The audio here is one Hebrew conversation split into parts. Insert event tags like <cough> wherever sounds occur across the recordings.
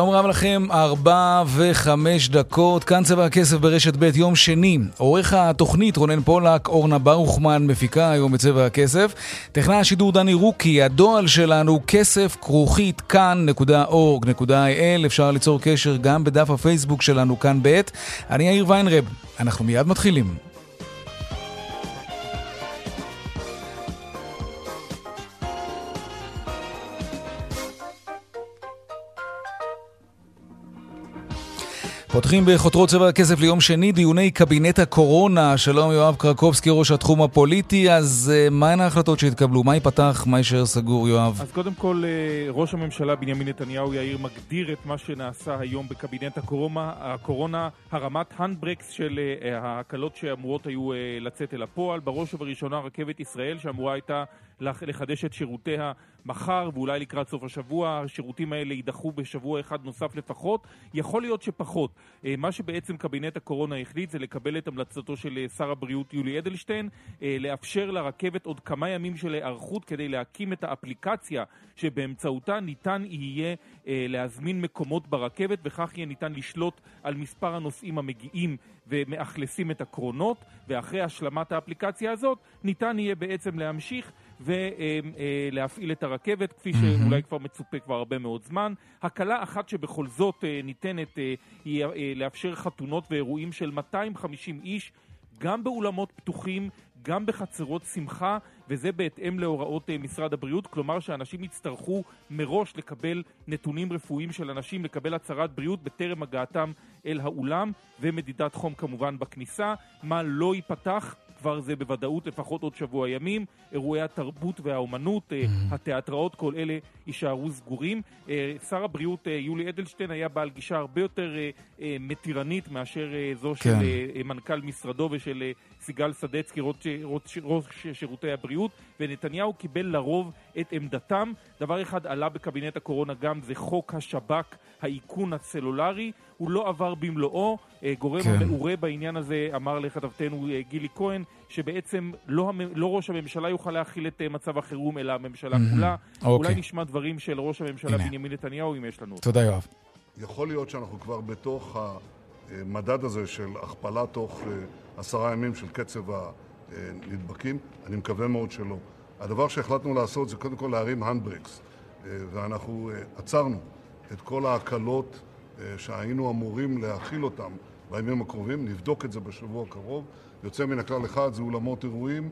שלום רב לכם, ארבע וחמש דקות, כאן צבע הכסף ברשת ב', יום שני. עורך התוכנית רונן פולק, אורנה ברוכמן, מפיקה היום בצבע הכסף. טכנאי השידור דני רוקי, הדועל שלנו כסף כרוכית כאן.org.il, אפשר ליצור קשר גם בדף הפייסבוק שלנו כאן ב'. אני יאיר ויינרב, אנחנו מיד מתחילים. פותחים בחותרות צבע הכסף ליום שני, דיוני קבינט הקורונה. שלום יואב קרקובסקי, ראש התחום הפוליטי. אז uh, מהן ההחלטות שהתקבלו? מה ייפתח? מה יישאר סגור, יואב? אז קודם כל, uh, ראש הממשלה בנימין נתניהו יאיר מגדיר את מה שנעשה היום בקבינט הקורונה, הקורונה הרמת הנדברקס של uh, ההקלות שאמורות היו לצאת אל הפועל. בראש ובראשונה רכבת ישראל, שאמורה הייתה לחדש את שירותיה מחר ואולי לקראת סוף השבוע. השירותים האלה יידחו בשבוע אחד נוסף לפחות. יכול להיות שפחות. אה, מה שבעצם קבינט הקורונה החליט זה לקבל את המלצתו של אה, שר הבריאות יולי אדלשטיין, אה, לאפשר לרכבת עוד כמה ימים של היערכות כדי להקים את האפליקציה שבאמצעותה ניתן יהיה להזמין מקומות ברכבת וכך יהיה ניתן לשלוט על מספר הנוסעים המגיעים ומאכלסים את הקרונות ואחרי השלמת האפליקציה הזאת ניתן יהיה בעצם להמשיך ולהפעיל את הרכבת, כפי שאולי כבר מצופה כבר הרבה מאוד זמן. הקלה אחת שבכל זאת ניתנת היא לאפשר חתונות ואירועים של 250 איש, גם באולמות פתוחים, גם בחצרות שמחה, וזה בהתאם להוראות משרד הבריאות, כלומר שאנשים יצטרכו מראש לקבל נתונים רפואיים של אנשים, לקבל הצהרת בריאות בטרם הגעתם אל האולם, ומדידת חום כמובן בכניסה. מה לא ייפתח? כבר זה בוודאות לפחות עוד שבוע ימים. אירועי התרבות והאומנות, mm-hmm. התיאטראות, כל אלה יישארו סגורים. אה, שר הבריאות אה, יולי אדלשטיין היה בעל גישה הרבה יותר מתירנית מאשר זו כן. של מנכ"ל משרדו ושל סיגל סדצקי, ראש שירותי הבריאות, ונתניהו קיבל לרוב את עמדתם. דבר אחד עלה בקבינט הקורונה גם, זה חוק השב"כ, האיכון הסלולרי. הוא לא עבר במלואו. גורם כן. מעורה בעניין הזה אמר לכתבתנו גילי כהן, שבעצם לא, לא ראש הממשלה יוכל להכיל את מצב החירום, אלא הממשלה mm-hmm. כולה. אוקיי. אולי נשמע דברים של ראש הממשלה הנה. בנימין נתניהו, אם יש לנו. תודה, יואב. יכול להיות שאנחנו כבר בתוך המדד הזה של הכפלה תוך עשרה ימים של קצב הנדבקים. אני מקווה מאוד שלא. הדבר שהחלטנו לעשות זה קודם כל להרים הנדברקס, ואנחנו עצרנו את כל ההקלות שהיינו אמורים להכיל אותן בימים הקרובים, נבדוק את זה בשבוע הקרוב. יוצא מן הכלל אחד זה אולמות אירועים,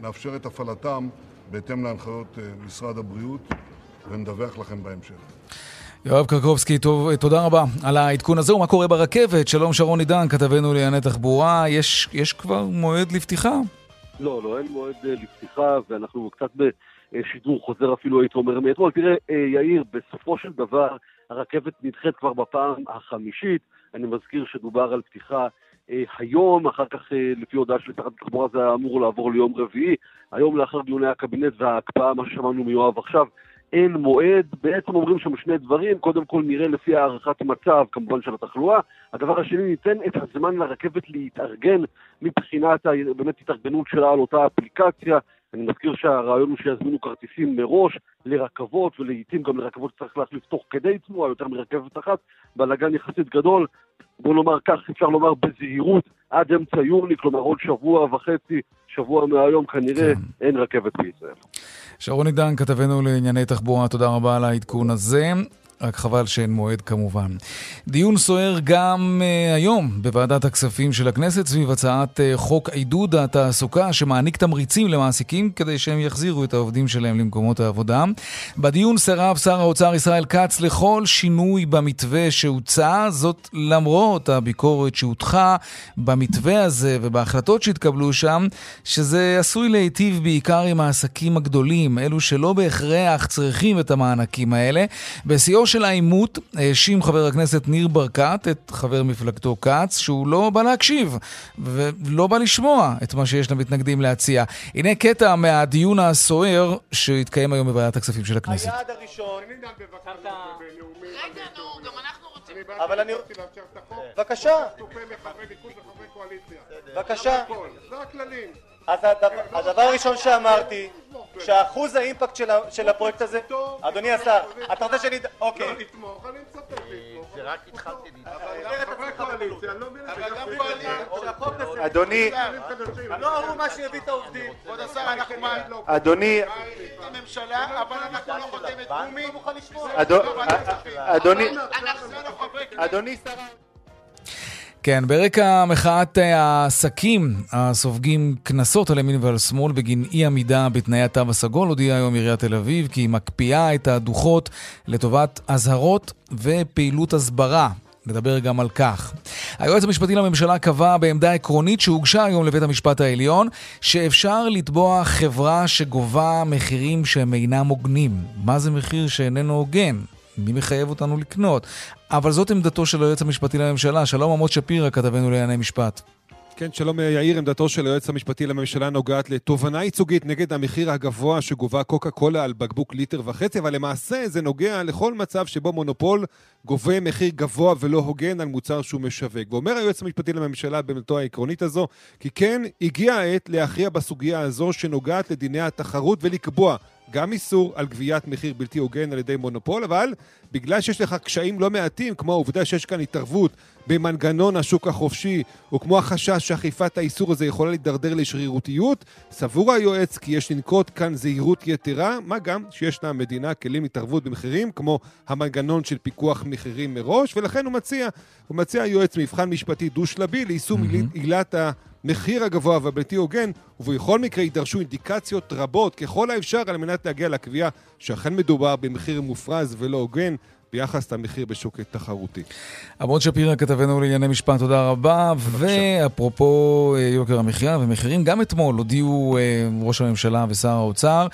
נאפשר את הפעלתם בהתאם להנחיות משרד הבריאות ונדווח לכם בהמשך. יואב קרקובסקי, טוב, תודה רבה על העדכון הזה. ומה קורה ברכבת? שלום שרון עידן, כתבנו לענייני תחבורה. יש, יש כבר מועד לפתיחה? לא, לא, אין מועד לפתיחה, ואנחנו קצת בשידור חוזר אפילו, הייתי אומר, מאתמול. תראה, יאיר, בסופו של דבר, הרכבת נדחית כבר בפעם החמישית. אני מזכיר שדובר על פתיחה היום, אחר כך לפי הודעה של שרת התחבורה זה אמור לעבור ליום רביעי. היום לאחר דיוני הקבינט וההקפאה, מה ששמענו מיואב עכשיו, אין מועד, בעצם אומרים שם שני דברים, קודם כל נראה לפי הערכת מצב, כמובן של התחלואה, הדבר השני, ניתן את הזמן לרכבת להתארגן מבחינת באמת התארגנות שלה על אותה אפליקציה, אני מזכיר שהרעיון הוא שיזמינו כרטיסים מראש לרכבות, ולעיתים גם לרכבות שצריך להחליף תוך כדי תנועה, יותר מרכבת אחת, בלאגן יחסית גדול, בוא נאמר כך, אפשר לומר בזהירות, עד אמצע יוני, כלומר עוד שבוע וחצי, שבוע מהיום כנראה, כן. אין רכבת בישראל. שרון עידן, כתבנו לענייני תחבורה, תודה רבה על העדכון הזה. רק חבל שאין מועד כמובן. דיון סוער גם uh, היום בוועדת הכספים של הכנסת סביב הצעת uh, חוק עידוד התעסוקה שמעניק תמריצים למעסיקים כדי שהם יחזירו את העובדים שלהם למקומות העבודה. בדיון סירב שר האוצר ישראל כץ לכל שינוי במתווה שהוצע, זאת למרות הביקורת שהוטחה במתווה הזה ובהחלטות שהתקבלו שם, שזה עשוי להיטיב בעיקר עם העסקים הגדולים, אלו שלא בהכרח צריכים את המענקים האלה. בשיאו של העימות האשים חבר הכנסת ניר ברקת את חבר מפלגתו כץ שהוא לא בא להקשיב ולא בא לשמוע את מה שיש למתנגדים להציע. הנה קטע מהדיון הסוער שהתקיים היום בוועדת הכספים של הכנסת. היעד הראשון... רגע, נו, גם אנחנו רוצים... אבל אני... בבקשה. בבקשה. זה הכללים. אז הדבר- הדבר הראשון שאמרתי, שאחוז האימפקט של של הפרויקט הזה... אדוני השר, אתה רוצה שאני... אוקיי. לתמוך, אני מצטט לתמוך. זה רק התחלתי להתחבר. אבל חברי קואליציה, אני מבין את זה. אבל גם גם קואליציה. שהחוק הזה- אדוני, חדשים. הוא מה שהביא את העובדים. כבוד השר, אנחנו מה... אדוני, הממשלה, אבל אנחנו חותמת גומי. אדו- אדוני, אנחנו חברי כנסת. אדוני שר. כן, ברקע מחאת העסקים הסופגים קנסות על ימין ועל שמאל בגין אי עמידה בתנאי התו הסגול, הודיעה היום עיריית תל אביב כי היא מקפיאה את הדוחות לטובת אזהרות ופעילות הסברה. נדבר גם על כך. היועץ המשפטי לממשלה קבע בעמדה עקרונית שהוגשה היום לבית המשפט העליון שאפשר לתבוע חברה שגובה מחירים שהם אינם הוגנים. מה זה מחיר שאיננו הוגן? מי מחייב אותנו לקנות? אבל זאת עמדתו של היועץ המשפטי לממשלה. שלום עמוד שפירא, כתבנו לענייני משפט. כן, שלום יאיר, עמדתו של היועץ המשפטי לממשלה נוגעת לתובענה ייצוגית נגד המחיר הגבוה שגובה קוקה קולה על בקבוק ליטר וחצי, אבל למעשה זה נוגע לכל מצב שבו מונופול גובה מחיר גבוה ולא הוגן על מוצר שהוא משווק. ואומר היועץ המשפטי לממשלה בעמדתו העקרונית הזו, כי כן, הגיעה העת להכריע בסוגיה הזו שנוגעת לדיני התחרות ולקבוע גם איסור על גביית מחיר בלתי הוגן על ידי מונופול, אבל בגלל שיש לך קשיים לא מעטים, כמו העובדה שיש כאן התערבות במנגנון השוק החופשי, או כמו החשש שאכיפת האיסור הזה יכולה להידרדר לשרירותיות, סבור היועץ כי יש לנקוט כאן זהירות יתרה, מה גם שיש למדינה כלים להתערבות במחירים, כמו המנגנון של פיקוח מחירים מראש, ולכן הוא מציע, הוא מציע היועץ מבחן משפטי דו-שלבי ליישום מהמם. עילת המחיר הגבוה והבלתי הוגן, ובכל מקרה יידרשו אינדיקציות רבות ככל האפשר על מנת להגיע לקביעה שאכן מדובר במחיר מופרז ולא הוגן ביחס למחיר בשוק תחרותי. עמוד שפירא, כתבנו לענייני משפט, תודה רבה. ואפרופו אה, יוקר המחיה ומחירים, גם אתמול הודיעו אה, ראש הממשלה ושר האוצר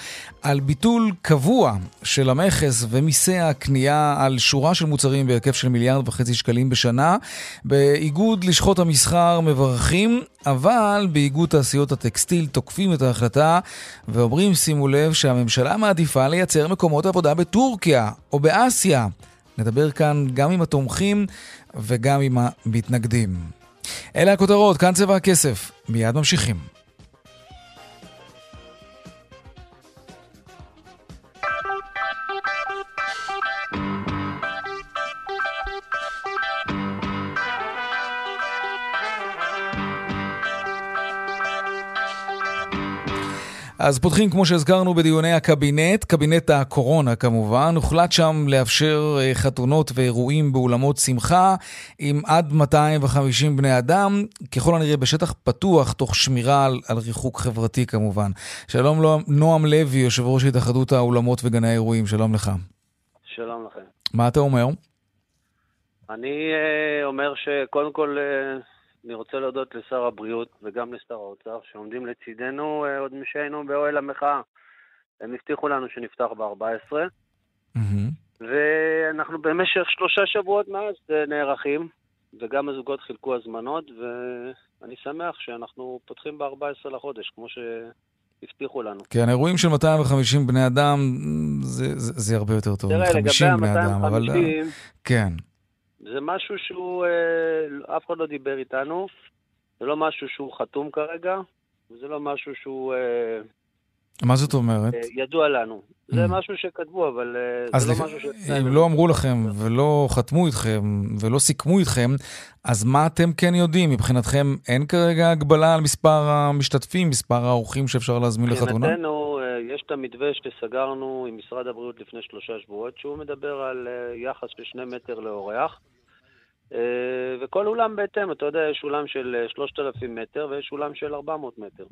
על ביטול קבוע של המכס ומיסי הקנייה על שורה של מוצרים בהיקף של מיליארד וחצי שקלים בשנה. באיגוד לשכות המסחר מברכים, אבל באיגוד תעשיות הטקסטיל תוקפים את ההחלטה ואומרים, שימו לב, שהממשלה מעדיפה לייצר מקומות עבודה בטורקיה או באסיה. נדבר כאן גם עם התומכים וגם עם המתנגדים. אלה הכותרות, כאן צבע הכסף. מיד ממשיכים. אז פותחים, כמו שהזכרנו, בדיוני הקבינט, קבינט הקורונה כמובן. הוחלט שם לאפשר אה, חתונות ואירועים באולמות שמחה עם עד 250 בני אדם, ככל הנראה בשטח פתוח, תוך שמירה על, על ריחוק חברתי כמובן. שלום לו- נועם לוי, יושב ראש התאחדות האולמות וגני האירועים, שלום לך. שלום לכם. מה אתה אומר? אני אה, אומר שקודם כל אה, אני רוצה להודות לשר הבריאות וגם לשר האוצר שעומדים לצידנו אה, עוד משהיינו באוהל המחאה. הם הבטיחו לנו שנפתח ב-14, מהמם. ואנחנו במשך שלושה שבועות מאז אה, נערכים, וגם הזוגות חילקו הזמנות, ואני שמח שאנחנו פותחים ב-14 לחודש, כמו שהבטיחו לנו. כן, אירועים של 250 בני אדם, זה, זה, זה הרבה יותר טוב תראה, לגבי מ-50 בני אדם, אבל... ה-250, כן. זה משהו שהוא, אה, אף אחד לא דיבר איתנו, זה לא משהו שהוא חתום כרגע, וזה לא משהו שהוא אה, מה זאת אומרת? אה, ידוע לנו. זה Mm. משהו שכתבו, אבל אה, זה לא לפ- משהו שאצלנו. אם לא אמרו לכם ולא חתמו איתכם ולא סיכמו איתכם, אז מה אתם כן יודעים? מבחינתכם אין כרגע הגבלה על מספר המשתתפים, מספר האורחים שאפשר להזמין לחתונה? מבחינתנו, אה, יש את המתווה שסגרנו עם משרד הבריאות לפני שלושה שבועות, שהוא מדבר על יחס של שני מטר לאורח. אה, וכל אולם בהתאם, אתה יודע, יש אולם של אה, 3,000 מטר ויש אולם של 400 מטר.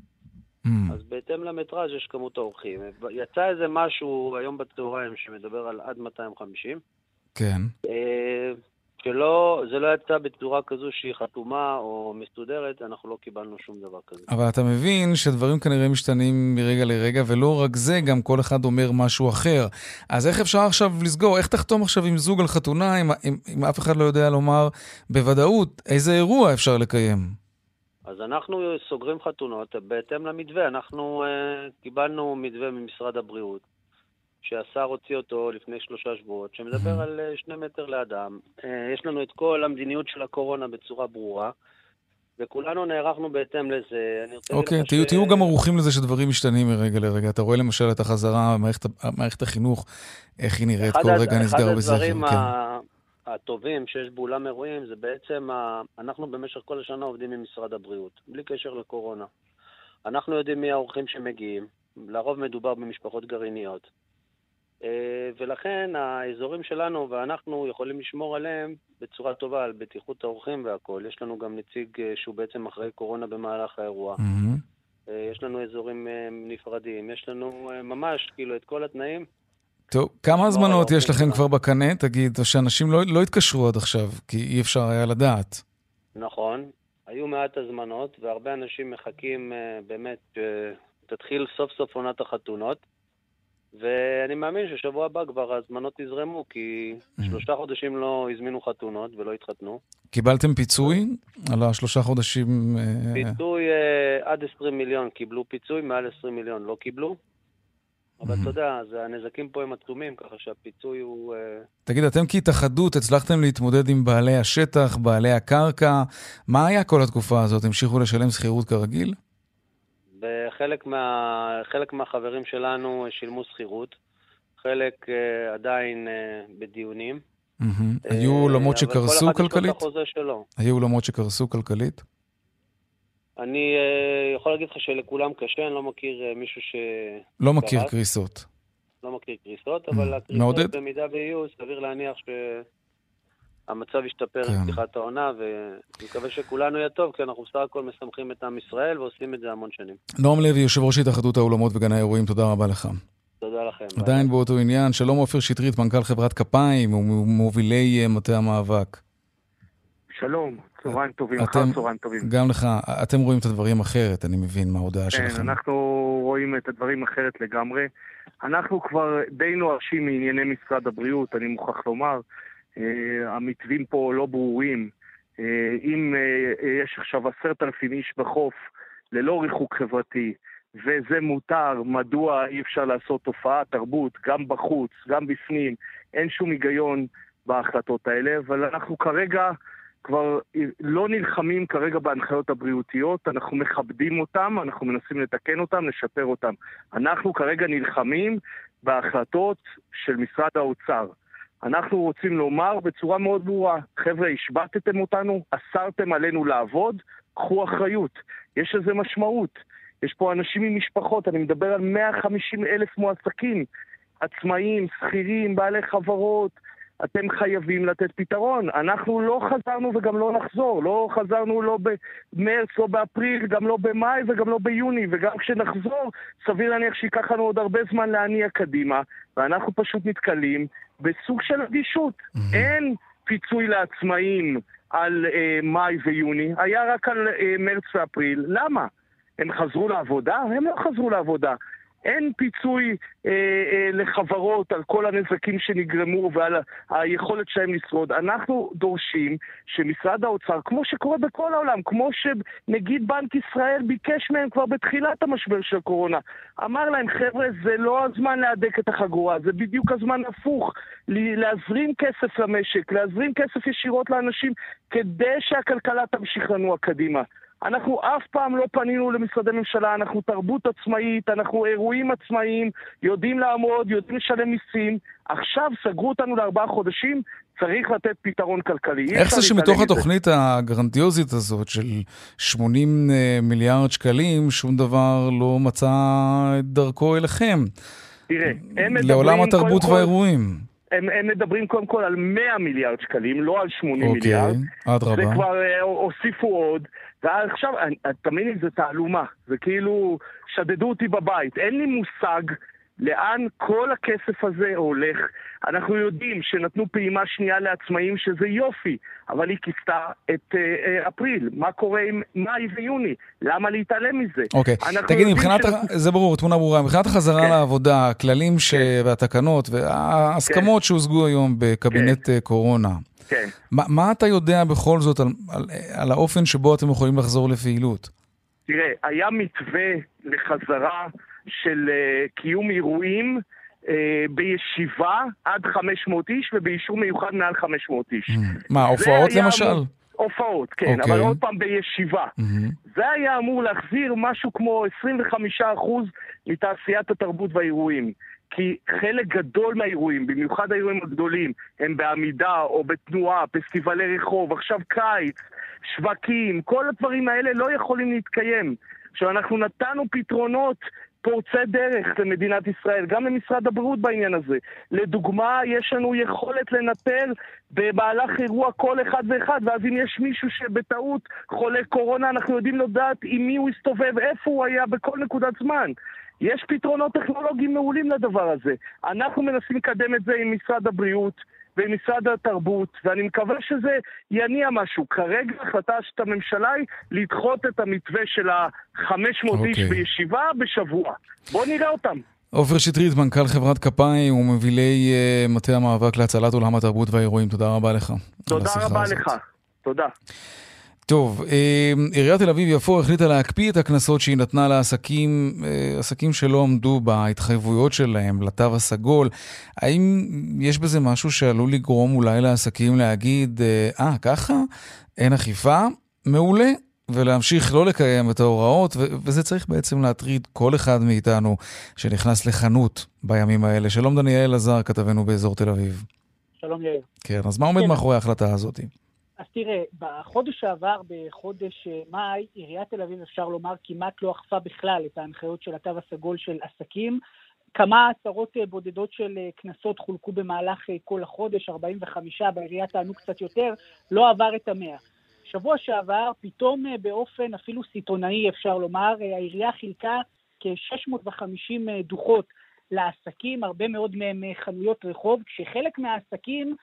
Mm. אז בהתאם למטראז' יש כמות האורחים. יצא איזה משהו היום בצהריים שמדבר על עד 250. כן. שלא, זה לא יצא בצורה כזו שהיא חתומה או מסודרת, אנחנו לא קיבלנו שום דבר כזה. אבל אתה מבין שדברים כנראה משתנים מרגע לרגע, ולא רק זה, גם כל אחד אומר משהו אחר. אז איך אפשר עכשיו לסגור? איך תחתום עכשיו עם זוג על חתונה, אם, אם, אם אף אחד לא יודע לומר בוודאות איזה אירוע אפשר לקיים? אז אנחנו סוגרים חתונות בהתאם למתווה. אנחנו uh, קיבלנו מתווה ממשרד הבריאות, שהשר הוציא אותו לפני שלושה שבועות, שמדבר על uh, שני מטר לאדם. Uh, יש לנו את כל המדיניות של הקורונה בצורה ברורה, וכולנו נערכנו בהתאם לזה. אוקיי, לך תהיו, ש- תהיו גם ערוכים לזה שדברים משתנים מרגע לרגע. אתה רואה למשל את החזרה, מערכת, מערכת החינוך, איך היא נראית, אחד כל רגע נסגר אחד בזכר. הדברים כן. הטובים שיש באולם אירועים זה בעצם, ה- אנחנו במשך כל השנה עובדים עם משרד הבריאות, בלי קשר לקורונה. אנחנו יודעים מי האורחים שמגיעים, לרוב מדובר במשפחות גרעיניות. אה, ולכן האזורים שלנו, ואנחנו יכולים לשמור עליהם בצורה טובה, על בטיחות האורחים והכול. יש לנו גם נציג אה, שהוא בעצם אחראי קורונה במהלך האירוע. אה, יש לנו אזורים נפרדים, יש לנו ממש, כאילו, את כל התנאים. טוב, כמה הזמנות יש לכם. כבר בקנה? תגיד, או שאנשים לא, לא התקשרו עד עכשיו, כי אי אפשר היה לדעת. נכון, היו מעט הזמנות, והרבה אנשים מחכים באמת שתתחיל סוף סוף עונת החתונות. ואני מאמין ששבוע הבא כבר ההזמנות יזרמו, כי שלושה חודשים לא הזמינו חתונות ולא התחתנו. קיבלתם פיצוי על השלושה חודשים? אה, פיצוי אה, עד 20 מיליון קיבלו פיצוי, מעל 20 מיליון לא קיבלו. אבל אתה יודע, זה- הנזקים פה הם עצומים, ככה שהפיצוי הוא... אה, תגיד, אתם כהתאחדות הצלחתם להתמודד עם בעלי השטח, בעלי הקרקע. מה היה כל התקופה הזאת? המשיכו לשלם שכירות כרגיל? בחלק מה, חלק מהחברים שלנו שילמו שכירות, חלק אה, עדיין אה, בדיונים. אה, היו אולמות שקרסו כלכלית? היו אולמות שקרסו כלכלית? אני יכול להגיד לך שלכולם קשה, אני לא מכיר מישהו ש... לא מכיר. קריסות. לא מכיר קריסות, אבל הקריסות? במידה ויהיו, סביר להניח שהמצב ישתפר כן. עם פתיחת העונה, ואני מקווה שכולנו יהיה טוב, כי אנחנו בסך הכל משמחים את עם ישראל ועושים את זה המון שנים. נועם לוי, יושב ראש התאחדות האולמות וגני האירועים, תודה רבה לך. תודה לכם. ביי. עדיין באותו עניין, שלום עופר שטרית, מנכ"ל חברת כפיים ומובילי אה, מטה המאבק. שלום, צהריים טובים, אתם- אחר צהריים טובים. גם לך, אתם רואים את הדברים אחרת, אני מבין מההודעה כן, שלכם. אנחנו רואים את הדברים אחרת לגמרי. אנחנו כבר די נואשים מענייני משרד הבריאות, אני מוכרח לומר. אה, המתווים פה לא ברורים. אה, אם אה, יש עכשיו עשרת אלפים איש בחוף ללא ריחוק חברתי, וזה מותר, מדוע אי אפשר לעשות תופעת תרבות גם בחוץ, גם בפנים? אין שום היגיון בהחלטות האלה, אבל אנחנו כרגע כבר לא נלחמים כרגע בהנחיות הבריאותיות, אנחנו מכבדים אותם, אנחנו מנסים לתקן אותם, לשפר אותם. אנחנו כרגע נלחמים בהחלטות של משרד האוצר. אנחנו רוצים לומר בצורה מאוד ברורה, חבר'ה, השבתתם אותנו, אסרתם עלינו לעבוד, קחו אחריות. יש לזה משמעות. יש פה אנשים עם משפחות, אני מדבר על 150 אלף מועסקים, עצמאים, שכירים, בעלי חברות, אתם חייבים לתת פתרון. אנחנו לא חזרנו וגם לא נחזור. לא חזרנו לא במרץ, לא באפריל, גם לא במאי וגם לא ביוני. וגם כשנחזור, סביר להניח שייקח לנו עוד הרבה זמן להניע קדימה, ואנחנו פשוט נתקלים בסוג של אדישות. אין פיצוי לעצמאים על אה, מאי ויוני, היה רק על אה, מרץ ואפריל. למה? הם חזרו לעבודה? הם לא חזרו לעבודה. אין פיצוי אה, אה, לחברות על כל הנזקים שנגרמו ועל היכולת שלהם לשרוד. אנחנו דורשים שמשרד האוצר, כמו שקורה בכל העולם, כמו שנגיד בנק ישראל ביקש מהם כבר בתחילת המשבר של הקורונה, אמר להם, חבר'ה, זה לא הזמן להדק את החגורה, זה בדיוק הזמן הפוך, להזרים כסף למשק, להזרים כסף ישירות לאנשים, כדי שהכלכלה תמשיך לנוע קדימה. אנחנו אף פעם לא פנינו למשרדי ממשלה, אנחנו תרבות עצמאית, אנחנו אירועים עצמאיים, יודעים לעמוד, יודעים לשלם מיסים. עכשיו סגרו אותנו לארבעה חודשים, צריך לתת פתרון כלכלי. אי איך זה שמתוך. התוכנית הגרנדיוזית הזאת של 80 אה, מיליארד שקלים, שום דבר לא מצא את דרכו אליכם? תראה, הם מדברים... לעולם התרבות כל- והאירועים. הם, הם מדברים קודם כל על 100 מיליארד שקלים, לא על 80 אוקיי, מיליארד. אדרבה. זה כבר אה, הוסיפו עוד. ועכשיו, תאמין לי, זה תעלומה. זה כאילו, שדדו אותי בבית. אין לי מושג לאן כל הכסף הזה הולך. אנחנו יודעים שנתנו פעימה שנייה לעצמאים, שזה יופי, אבל היא כיסתה את אה, אה, אפריל. מה קורה עם מאי ויוני? למה להתעלם מזה? אוקיי, אנחנו תגיד, יודעים מבחינת, ש- ה- זה ברור, תמונה ברורה, מבחינת החזרה כן. לעבודה, הכללים ש... והתקנות וההסכמות שהושגו היום בקבינט אה, קורונה, כן. מה, מה אתה יודע בכל זאת על, על, על האופן שבו אתם יכולים לחזור לפעילות? תראה, היה מתווה לחזרה של uh, קיום אירועים uh, בישיבה עד 500 איש ובאישור מיוחד מעל 500 איש. מה, זה הופעות למשל? הופעות, כן, אוקיי. אבל עוד פעם בישיבה. זה היה אמור להחזיר משהו כמו 25% מתעשיית התרבות והאירועים. כי חלק גדול מהאירועים, במיוחד האירועים הגדולים, הם בעמידה או בתנועה, פסטיבלי רחוב, עכשיו קיץ, שווקים, כל הדברים האלה לא יכולים להתקיים. עכשיו, אנחנו נתנו פתרונות פורצי דרך למדינת ישראל, גם למשרד הבריאות בעניין הזה. לדוגמה, יש לנו יכולת לנטר במהלך אירוע כל אחד ואחד, ואז אם יש מישהו שבטעות חולה קורונה, אנחנו יודעים לדעת עם מי הוא הסתובב, איפה הוא היה בכל נקודת זמן. יש פתרונות טכנולוגיים מעולים לדבר הזה. אנחנו מנסים לקדם את זה עם משרד הבריאות ועם משרד התרבות, ואני מקווה שזה יניע משהו. כרגע ההחלטה של הממשלה היא לדחות את המתווה של ה-500 איש אוקיי. בישיבה בשבוע. בואו נראה אותם. עופר שטרית, מנכ"ל חברת כפיים ומובילי אה, מטה המאבק להצלת עולם התרבות והאירועים, תודה רבה לך. תודה רבה הזאת. לך. תודה. טוב, אה, עיריית תל אביב-יפו החליטה להקפיא את הקנסות שהיא נתנה לעסקים, אה, עסקים שלא עמדו בהתחייבויות שלהם, לתו הסגול. האם יש בזה משהו שעלול לגרום אולי לעסקים להגיד, אה, "אה, ככה? אין אכיפה? מעולה. ולהמשיך לא לקיים את ההוראות, ו- וזה צריך בעצם להטריד כל אחד מאיתנו שנכנס לחנות בימים האלה. שלום דניאל עזר, כתבנו באזור תל אביב. שלום יאיר. כן, אז מה עומד כן. מאחורי ההחלטה הזאת? אז תראה, בחודש שעבר, בחודש אה, מאי, עיריית תל אביב, אפשר לומר, כמעט לא אכפה בכלל את ההנחיות של התו הסגול של עסקים. כמה עשרות אה, בודדות של אה, קנסות חולקו במהלך כל החודש, 45, בעירייה טענו קצת יותר, לא עבר את המאה. שבוע שעבר, פתאום באופן אפילו סיטונאי, אפשר לומר, העירייה חילקה כ-650 דוחות לעסקים, הרבה מאוד מהם חנויות רחוב, כשחלק מהעסקים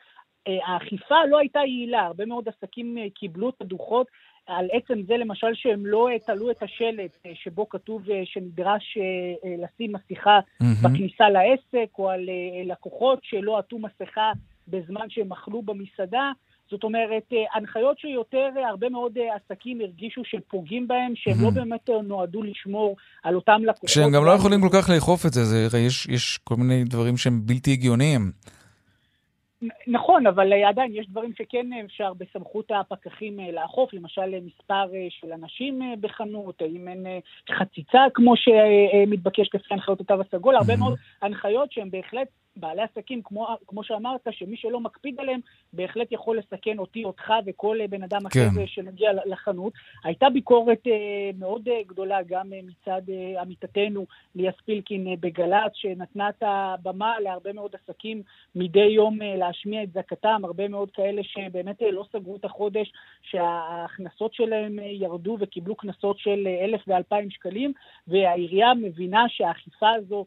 האכיפה לא הייתה יעילה, הרבה מאוד עסקים אה, קיבלו את הדוחות על עצם זה למשל שהם לא אה, תלו את השלט אה, שבו כתוב שנדרש לשים מסכה בכניסה לעסק, או על לקוחות שלא עטו מסכה בזמן שהם אכלו במסעדה. זאת אומרת, הנחיות שיותר הרבה מאוד עסקים הרגישו שפוגעים בהם, שהם לא באמת נועדו לשמור על אותם לקוחות. שהם גם לא יכולים כל כך לאכוף את זה, זה יש, יש כל מיני דברים שהם בלתי הגיוניים. נכון, אבל אה, עדיין יש דברים שכן אפשר בסמכות הפקחים אה, לאכוף, למשל אה, מספר של אנשים בחנות, האם אין חציצה כמו שמתבקש לפי הנחיות התו הסגול, הרבה מאוד הנחיות שהן בהחלט בעלי עסקים, כמו, כמו שאמרת, שמי שלא מקפיד עליהם, בהחלט יכול לסכן אותי, אותך וכל אה, בן אדם אחר כן. אה, שמגיע לחנות. הייתה ביקורת אה, מאוד אה, גדולה גם אה, מצד אה, עמיתתנו ליאס פילקין אה, בגל"צ, שנתנה את הבמה להרבה מאוד עסקים מדי יום אה, להשמיע את זעקתם, הרבה מאוד כאלה שבאמת אה, לא סגרו את החודש, שההכנסות שלהם אה, ירדו וקיבלו קנסות של אלף ואלפיים שקלים, והעירייה מבינה שהאכיפה הזו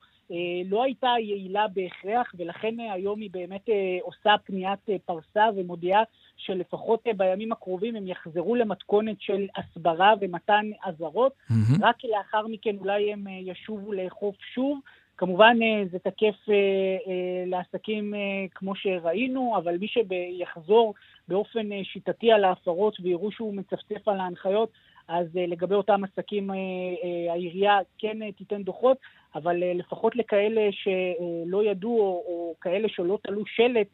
לא הייתה יעילה בהכרח, ולכן אה, היום היא באמת אה, עושה פניית אה, פרסה ומודיעה שלפחות אה, בימים הקרובים הם יחזרו למתכונת של הסברה ומתן אזהרות, מהמם. רק לאחר מכן אולי הם אה, ישובו לאכוף שוב. כמובן אה, זה תקף אה, אה, לעסקים אה, כמו שראינו, אבל מי שיחזור באופן אה, שיטתי על ההפרות ויראו שהוא מצפצף על ההנחיות, אז אה, לגבי אותם עסקים אה, אה, העירייה כן תיתן דוחות, אבל לפחות לכאלה שלא ידעו או, או כאלה שלא תלו שלט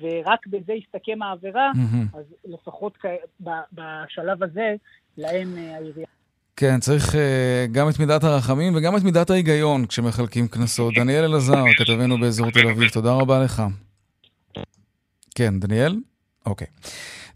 ורק בזה הסתכם העבירה, מהמם. אז לפחות כ- בשלב הזה להם העירייה. כן, צריך uh, גם את מידת הרחמים וגם את מידת ההיגיון כשמחלקים קנסות. דניאל אלעזר, כתבנו באזור תל אביב, תודה רבה לך. כן, דניאל? אוקיי.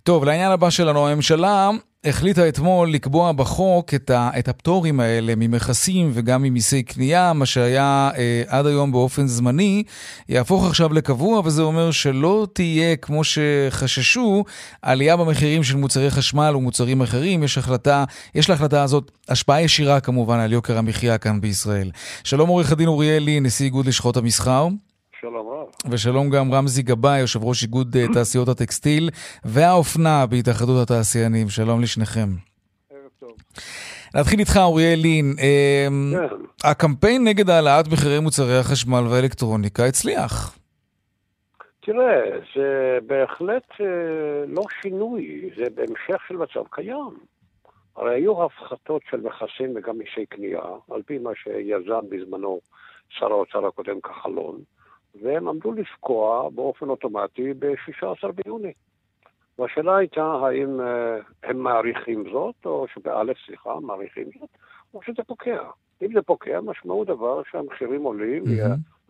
טוב, לעניין הבא שלנו, הממשלה החליטה אתמול לקבוע בחוק את, ה, את הפטורים האלה ממכסים וגם ממיסי קנייה, מה שהיה אה, עד היום באופן זמני, יהפוך עכשיו לקבוע, וזה אומר שלא תהיה, כמו שחששו, עלייה במחירים של מוצרי חשמל ומוצרים אחרים. יש החלטה, יש להחלטה הזאת השפעה ישירה כמובן על יוקר המחיה כאן בישראל. שלום עורך הדין אוריאל לי, נשיא איגוד לשכות המסחר. שלום רב. ושלום גם רמזי גבאי, יושב ראש איגוד אה, תעשיות הטקסטיל והאופנה בהתאחדות התעשיינים. שלום לשניכם. ערב טוב. נתחיל איתך, אוריאל לין. אה, כן. הקמפיין נגד העלאת מחירי מוצרי החשמל והאלקטרוניקה הצליח. תראה, זה בהחלט אה, לא שינוי, זה בהמשך של מצב קיים. הרי היו הפחתות של מכסים וגם מיסי קנייה, על פי מה שיזם בזמנו שר האוצר הקודם כחלון, והם עמדו לפקוע באופן אוטומטי ב-16 ביוני. והשאלה הייתה האם אה, הם מעריכים זאת, או שבאלף, סליחה, מעריכים זאת, או שזה פוקע. אם זה פוקע, משמעו דבר שהמחירים עולים,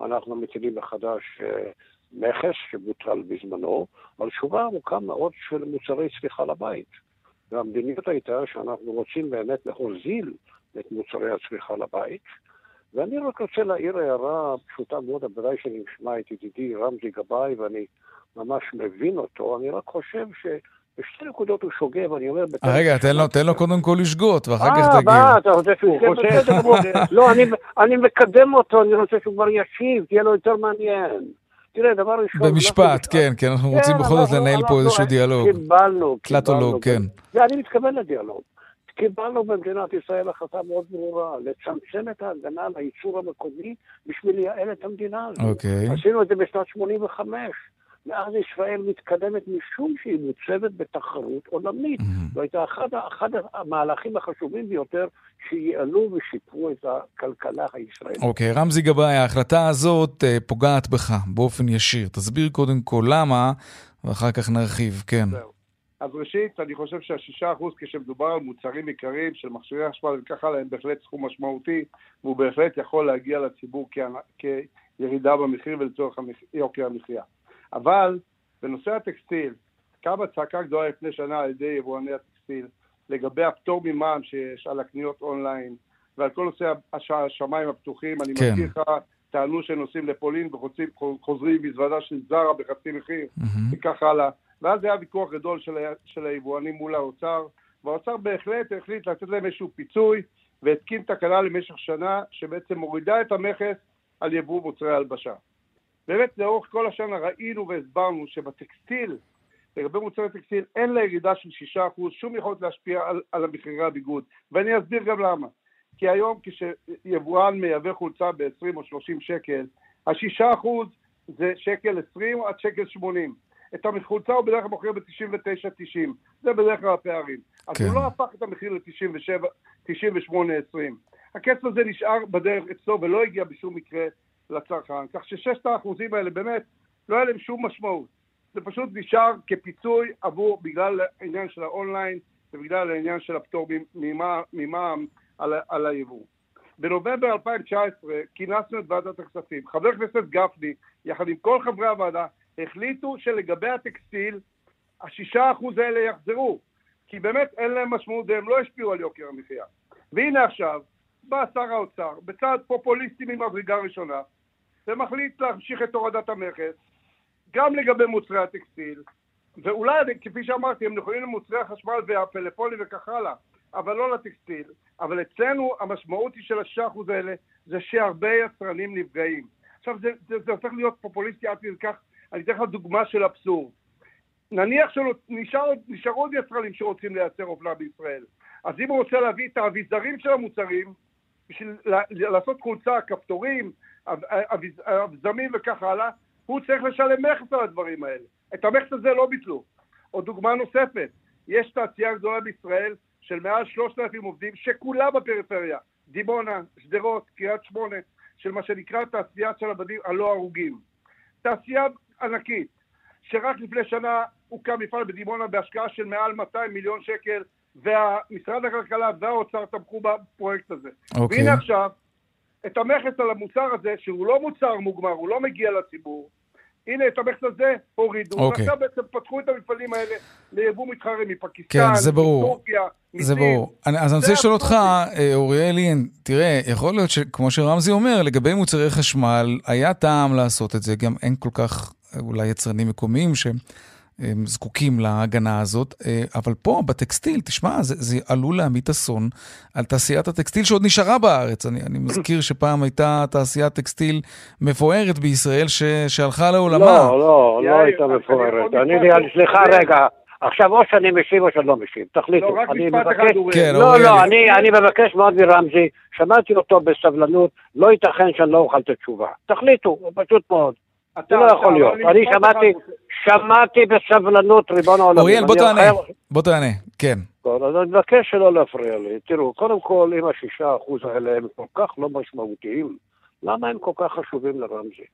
אנחנו מטילים מחדש אה, מכס שבוטל בזמנו, על שורה ארוכה מאוד של מוצרי צריכה לבית. והמדיניות הייתה שאנחנו רוצים באמת להוזיל את מוצרי הצריכה לבית, ואני רק רוצה להעיר הערה פשוטה מאוד, בוודאי שאני אשמע את ידידי רמזי גבאי ואני ממש מבין אותו, אני רק חושב שבשתי נקודות הוא שוגה, ואני אומר... 아, רגע, תן לו, תן לו קודם כל לשגות, ואחר כך אה, תגיב. מה, אתה רוצה שהוא חושב? לא, אני, אני מקדם אותו, אני רוצה שהוא כבר ישיב, תהיה לו יותר מעניין. תראה, דבר ראשון... במשפט, כן, כן, אנחנו רוצים בכל זאת לנהל פה איזשהו דיאלוג. קיבלנו, קלטולוג, כן. ואני מתכוון לדיאלוג. קיבלנו במדינת ישראל החלטה מאוד ברורה, לצמצם את ההגנה על הייצור המקומי בשביל לייעל את המדינה הזאת. אוקיי. עשינו את זה בשנת 85. מאז ישראל מתקדמת משום שהיא מוצבת בתחרות עולמית. זו הייתה אחד, אחד המהלכים החשובים ביותר שייעלו ושיפרו את הכלכלה הישראלית. אוקיי, רמזי גבאי, ההחלטה הזאת אה, פוגעת בך באופן ישיר. תסביר קודם כל למה, ואחר כך נרחיב, כן. זהו. אז ראשית, אני חושב שהשישה אחוז כשמדובר על מוצרים עיקריים של מכשירי חשמל וכך הלאה, הם בהחלט סכום משמעותי, והוא בהחלט יכול להגיע לציבור כ... כירידה במחיר ולצורך המח... יוקר המחיה. אבל בנושא הטקסטיל, קמה צעקה גדולה לפני שנה על ידי יבואני הטקסטיל לגבי הפטור ממע"מ שיש על הקניות אונליין ועל כל נושא הש... השמיים הפתוחים. אני כן. מזכיר לך, טענו שהם נוסעים לפולין וחוזרים מזוודה של זרה בחצי מחיר וכך הלאה. ואז היה ויכוח גדול של. של היבואנים מול האוצר, והאוצר בהחלט החליט לתת להם איזשהו פיצוי והתקין תקנה למשך שנה שבעצם מורידה את המכס על יבוא מוצרי הלבשה. באמת לאורך כל השנה ראינו והסברנו שבטקסטיל, לגבי מוצרי טקסטיל, אין לה ירידה של 6%, שום יכולת להשפיע על, על המחירי הביגוד. ואני אסביר גם למה. כי היום כשיבואן מייבא חולצה ב-20 או 30 שקל, ה-6% זה שקל 20 עד שקל 80. את החולצה הוא בדרך כלל מוכר ב-99.90. זה בדרך כלל הפערים. אז כן. הוא לא הפך את המחיר ל-98.20. הכסף הזה נשאר בדרך אצלו ולא הגיע בשום מקרה לצרכן, כך שששת האחוזים האלה באמת לא היה להם שום משמעות. זה פשוט נשאר כפיצוי עבור, בגלל העניין של האונליין ובגלל העניין של הפטור ממע"מ על, על היבוא. בנובמבר 2019 כינסנו את ועדת הכספים. חבר הכנסת גפני, יחד עם כל חברי הוועדה, החליטו שלגבי הטקסטיל, השישה אחוז האלה יחזרו. כי באמת אין להם משמעות והם לא השפיעו על יוקר המחיה. והנה עכשיו, בא שר האוצר, בצעד פופוליסטי ממדרגה ראשונה, ומחליט להמשיך את הורדת המכס, גם לגבי מוצרי הטקסטיל, ואולי, כפי שאמרתי, הם נכונים למוצרי החשמל והפלאפונים וכך הלאה, אבל לא לטקסטיל. אבל אצלנו המשמעות היא של השישה אחוז האלה, זה שהרבה יצרנים נפגעים. עכשיו, זה, זה, זה הופך להיות פופוליסטי עד כדי כך, אני אתן לך דוגמה של אבסורד. נניח שנשארו עוד יצרנים שרוצים לייצר אופנה בישראל. אז אם הוא רוצה להביא את האביזרים של המוצרים, בשביל לעשות חולצה, כפתורים, אבזמים וכך הלאה, הוא צריך לשלם מכס על הדברים האלה. את המכס הזה לא ביטלו. או דוגמה נוספת, יש תעשייה גדולה בישראל של מעל 3,000 עובדים שכולה בפריפריה, דימונה, שדרות, קריית שמונה, של מה שנקרא תעשיית של הבדים הלא הרוגים. תעשייה ענקית, שרק לפני שנה הוקם מפעל בדימונה בהשקעה של מעל 200 מיליון שקל, ומשרד הכלכלה והאוצר תמכו בפרויקט הזה. אוקיי. והנה עכשיו, את המכס על המוצר הזה, שהוא לא מוצר מוגמר, הוא לא מגיע לציבור, הנה, את המכס הזה הורידו, אוקיי. ועכשיו בעצם פתחו את המפעלים האלה ליבוא מתחרה מפקיסטן, כן, זה ברור. מטורקיה, זה. ברור. אני- אז אני רוצה לשאול אותך, אה, אוריאלי, תראה, יכול להיות שכמו שרמזי אומר, לגבי מוצרי חשמל, היה טעם לעשות את זה, גם אין כל כך אולי יצרנים מקומיים שהם הם זקוקים להגנה הזאת, אה, אבל פה, בטקסטיל, תשמע, זה, זה עלול להמיט אסון על תעשיית הטקסטיל שעוד נשארה בארץ. אני, אני מזכיר שפעם הייתה תעשיית טקסטיל מפוארת בישראל ש, שהלכה לעולמה. לא, לא, לא הייתה מפוארת. אני, אני- סליחה רגע. עכשיו או שאני משיב או שאני לא משיב, תחליטו. לא, רק אני משפט מבקש- אחד, אוריאל. כן, לא. לא, אני, אני מבקש מאוד מרמזי, שמעתי אותו בסבלנות, לא ייתכן שאני לא אוכל את התשובה. תחליטו, פשוט מאוד. זה אתה- לא אתה- יכול להיות. אני שמעתי. שמעתי בסבלנות, ריבון העולמים. אוריאל, בוא תענה, בוא תענה, כן. טוב, אז אני מבקש שלא להפריע לי. תראו, קודם כל, אם השישה אחוז האלה הם כל כך לא משמעותיים, למה הם כל כך חשובים לרמזי?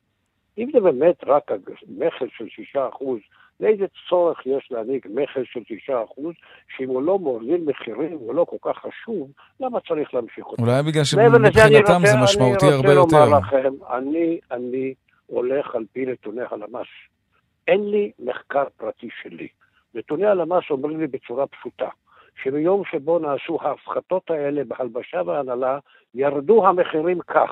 אם זה באמת רק מכס של שישה אחוז, לאיזה צורך יש להעניק מכס של שישה אחוז, שאם הוא לא מוביל מחירים הוא לא כל כך חשוב, למה צריך להמשיך אותו? אולי בגלל שמבחינתם זה משמעותי הרבה אני רוצה יותר. לומר לכם, אני, אני הולך על פי נתוני הלמ"ס. אין לי מחקר פרטי שלי. נתוני הלמ"ס אומרים לי בצורה פשוטה, שביום שבו נעשו ההפחתות האלה בהלבשה והנהלה, ירדו המחירים כך,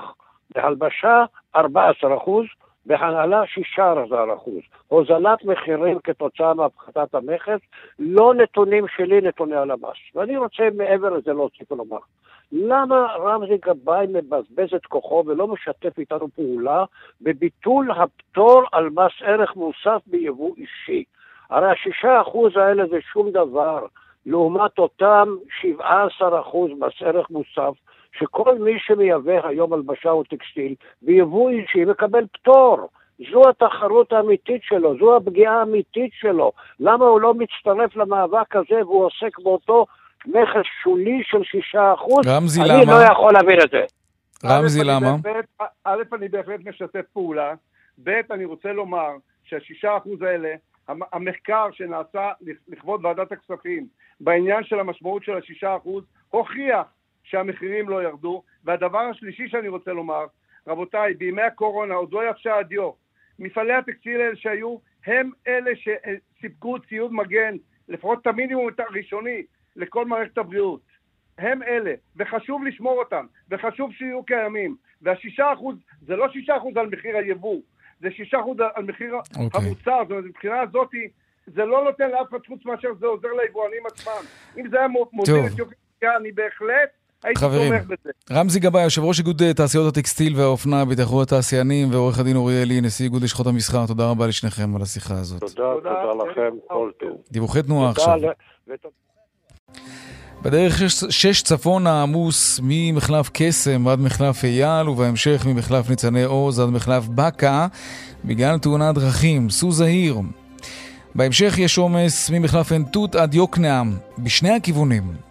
בהלבשה 14 אחוז, בהנהלה 16 אחוז. הוזלת מחירים כתוצאה מהפחתת המכס, לא נתונים שלי, נתוני הלמ"ס. ואני רוצה מעבר לזה להוסיף ולומר, למה רמזי גבאי מבזבז את כוחו ולא משתף איתנו פעולה בביטול הפטור על מס ערך מוסף ביבוא אישי? הרי השישה אחוז האלה זה שום דבר, לעומת אותם 17 אחוז מס ערך מוסף, שכל מי שמייבא היום הלבשה או טקסטיל ביבוא אישי מקבל פטור. זו התחרות האמיתית שלו, זו הפגיעה האמיתית שלו. למה הוא לא מצטרף למאבק הזה והוא עוסק באותו מכס שולי של שישה אחוז? רמזי, אני למה? לא יכול להבין את זה. רמזי, א', אני למה? א', אני בהחלט משתף פעולה, ב', אני רוצה לומר שהשישה אחוז האלה, המ- המחקר שנעשה לכבוד ועדת הכספים בעניין של המשמעות של השישה אחוז, הוכיח שהמחירים לא ירדו. והדבר השלישי שאני רוצה לומר, רבותיי, בימי הקורונה עוד לא יבשה הדיו. מפעלי הטקסטיל האלה שהיו, הם אלה שסיפקו ציוד מגן, לפחות את המינימום הראשוני, לכל מערכת הבריאות. הם אלה, וחשוב לשמור אותם, וחשוב שיהיו קיימים. והשישה אחוז, זה לא שישה אחוז על מחיר היבוא, זה שישה אחוז על מחיר אוקיי. המוצר, זאת אומרת, מבחינה הזאת, זה לא נותן לאף אחד חוץ מאשר זה עוזר ליבואנים עצמם. אם זה היה מוזיל. את יוקר אני בהחלט הייתי חברים, תומך בזה. רמזי גבאי, יושב ראש איגוד אה, תעשיות הטקסטיל והאופנה בהתאחדות התעשיינים, ועורך הדין אוריאלי, נשיא איגוד לשכות המסחר, תודה רבה לשניכם על השיחה הזאת. תודה, תודה לכם, כל טוב. דיווחי תנועה עכשיו. ל-. בדרך שש, שש צפון העמוס ממחלף קסם עד מחלף אייל, ובהמשך ממחלף ניצני עוז עד מחלף בקה, בגלל תאונת דרכים. סעו זהיר. בהמשך יש עומס ממחלף עין תות עד יוקנעם, בשני הכיוונים.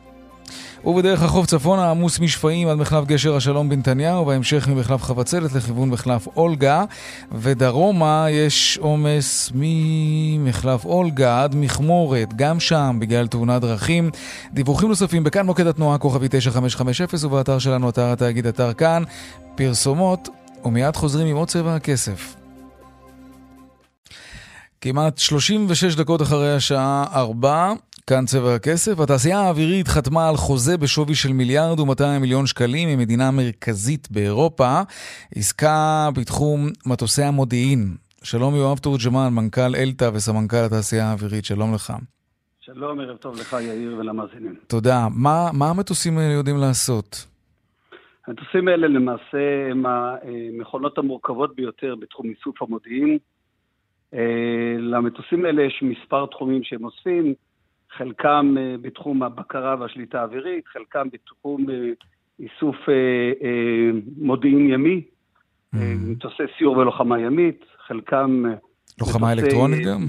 ובדרך החוף צפונה עמוס משפעים עד מחלף גשר השלום בנתניהו, ובהמשך ממחלף חבצלת לכיוון מחלף אולגה, ודרומה יש עומס ממחלף אולגה עד מכמורת, גם שם בגלל תאונת דרכים. דיווחים נוספים בכאן מוקד התנועה כוכבי 9550 ובאתר שלנו, אתר התאגיד, אתר כאן, פרסומות, ומיד חוזרים עם עוד צבע הכסף. כמעט 36 דקות אחרי השעה 4, כאן צבע הכסף. התעשייה האווירית חתמה על חוזה בשווי של מיליארד ו-200 מיליון שקלים עם מדינה מרכזית באירופה, עסקה בתחום מטוסי המודיעין. שלום יואב תורג'מן, מנכ"ל אלתא וסמנכ"ל התעשייה האווירית, שלום לך. שלום, ערב טוב לך יאיר ולמאזינים. תודה. מה, מה המטוסים האלה יודעים לעשות? המטוסים האלה למעשה הם המכונות המורכבות ביותר בתחום איסוף המודיעין. אה, למטוסים האלה יש מספר תחומים שהם אוספים, חלקם אה, בתחום הבקרה והשליטה האווירית, חלקם בתחום אה, איסוף מודיעין ימי, מטוסי סיור ולוחמה ימית, חלקם... לוחמה אלקטרונית גם?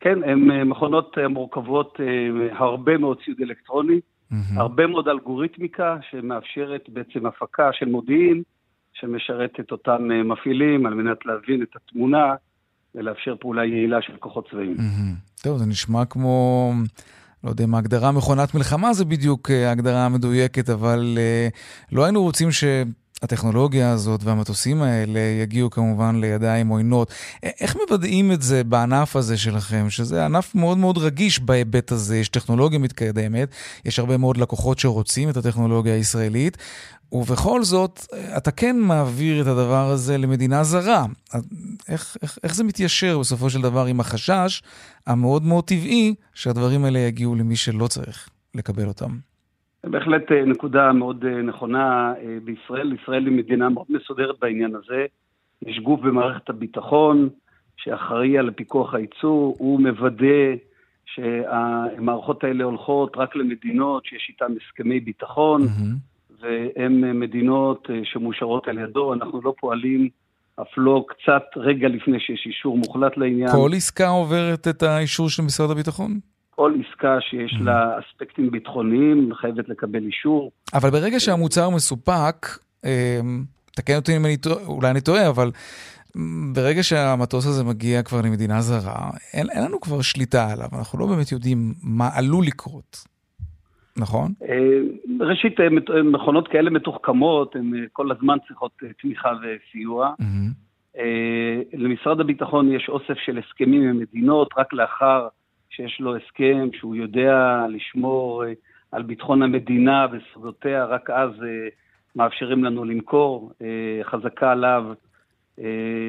כן, הן מכונות מורכבות, הרבה מאוד ציוד אלקטרוני, הרבה מאוד אלגוריתמיקה שמאפשרת בעצם הפקה של מודיעין, שמשרת את אותם אה, מפעילים על מנת להבין את התמונה ולאפשר פעולה יעילה של כוחות צבאיים. טוב, זה נשמע כמו, לא יודע אם ההגדרה מכונת מלחמה זה בדיוק אה, ההגדרה המדויקת, אבל אה, לא היינו רוצים הטכנולוגיה הזאת והמטוסים האלה יגיעו כמובן לידיים עוינות. איך מוודאים את זה בענף הזה שלכם, שזה ענף מאוד מאוד רגיש בהיבט הזה, יש טכנולוגיה מתקדמת, יש הרבה מאוד לקוחות שרוצים את הטכנולוגיה הישראלית, ובכל זאת, אתה כן מעביר את הדבר הזה למדינה זרה. איך, איך, איך זה מתיישר בסופו של דבר עם החשש המאוד מאוד טבעי שהדברים האלה יגיעו למי שלא צריך לקבל אותם? בהחלט אה, נקודה מאוד אה, נכונה אה, בישראל. ישראל היא מדינה מאוד מסודרת בעניין הזה. יש גוף במערכת הביטחון שאחראי על פיקוח הייצור, הוא מוודא שהמערכות האלה הולכות רק למדינות שיש איתן הסכמי ביטחון, והן מדינות שמאושרות על ידו. אנחנו לא פועלים אף לא קצת רגע לפני שיש אישור מוחלט לעניין. כל עסקה עוברת את האישור של משרד הביטחון? כל עסקה שיש לה אספקטים ביטחוניים חייבת לקבל אישור. אבל ברגע שהמוצר מסופק, אה, תקן אותי אם אני טועה, אולי אני טועה, אבל ברגע שהמטוס הזה מגיע כבר למדינה זרה, אין, אין לנו כבר שליטה עליו, אנחנו לא באמת יודעים מה עלול לקרות, נכון? אה, ראשית, אה, אה, מכונות כאלה מתוחכמות, הן כל הזמן צריכות תמיכה וסיוע. אה, למשרד הביטחון יש אוסף של הסכמים עם מדינות, רק לאחר שיש לו הסכם שהוא יודע לשמור אה, על ביטחון המדינה וסודותיה, רק אז אה, מאפשרים לנו למכור. אה, חזקה עליו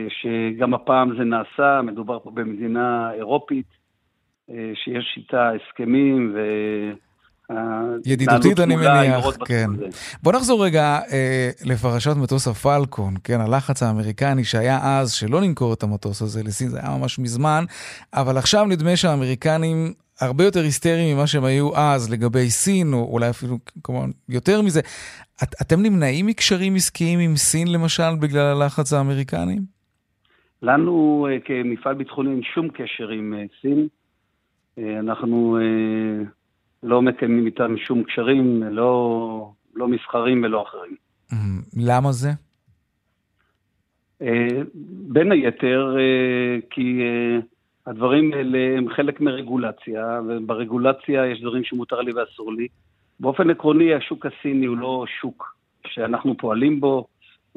שגם הפעם זה נעשה, מדובר פה במדינה אירופית, שיש איתה הסכמים ו... ידידותית אני מניח, כן. בוא נחזור רגע אה, לפרשת מטוס הפלקון, כן, הלחץ האמריקני שהיה אז שלא נמכור את המטוס הזה לסין, זה היה ממש מזמן, אבל עכשיו נדמה שהאמריקנים הרבה יותר היסטריים ממה שהם היו אז לגבי סין, או אולי אפילו כמובן יותר מזה. את, אתם נמנעים מקשרים עסקיים עם סין למשל בגלל הלחץ האמריקני? לנו אה, כמפעל ביטחוני אין שום קשר עם אה, סין. אה, אנחנו אה, לא מקיימים איתם שום קשרים, לא, לא מסחרים ולא אחרים. למה זה? אה, בין היתר, אה, כי אה, הדברים האלה הם חלק מרגולציה, וברגולציה יש דברים שמותר לי ואסור לי. באופן עקרוני, השוק הסיני הוא לא שוק שאנחנו פועלים בו,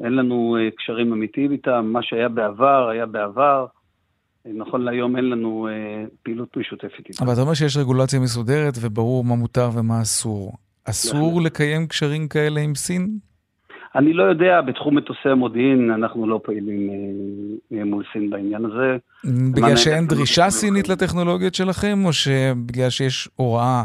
אין לנו קשרים אמיתיים איתם, מה שהיה בעבר, היה בעבר. אה, נכון להיום אין לנו אה, פעילות משותפת איתם. אבל אתה אומר שיש רגולציה מסודרת וברור מה מותר ומה אסור. אסור לקיים קשרים כאלה עם סין? אני לא יודע, בתחום מטוסי המודיעין אנחנו לא פעילים אה, מול סין בעניין הזה. בגלל שאין דרישה סינית לטכנולוגיות שלכם, או שבגלל שיש הוראה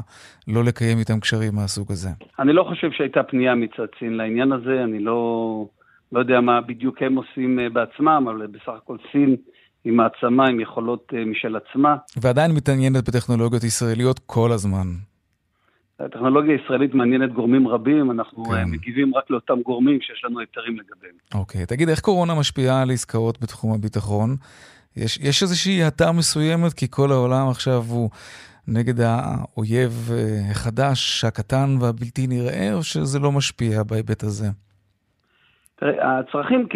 לא לקיים איתם קשרים מהסוג הזה? אני לא חושב שהייתה פנייה מצד סין לעניין הזה, אני לא, לא יודע מה בדיוק הם עושים אה, בעצמם, אבל בסך הכל סין היא מעצמה עם יכולות אה, משל עצמה. ועדיין מתעניינת בטכנולוגיות ישראליות כל הזמן. הטכנולוגיה הישראלית מעניינת גורמים רבים, אנחנו כן. מגיבים רק לאותם גורמים שיש לנו היתרים לגביהם. אוקיי, תגיד, איך קורונה משפיעה על עסקאות בתחום הביטחון? יש, יש איזושהי האטה מסוימת, כי כל העולם עכשיו הוא נגד האויב אה, החדש, הקטן והבלתי נראה, או שזה לא משפיע בהיבט הזה? הצרכים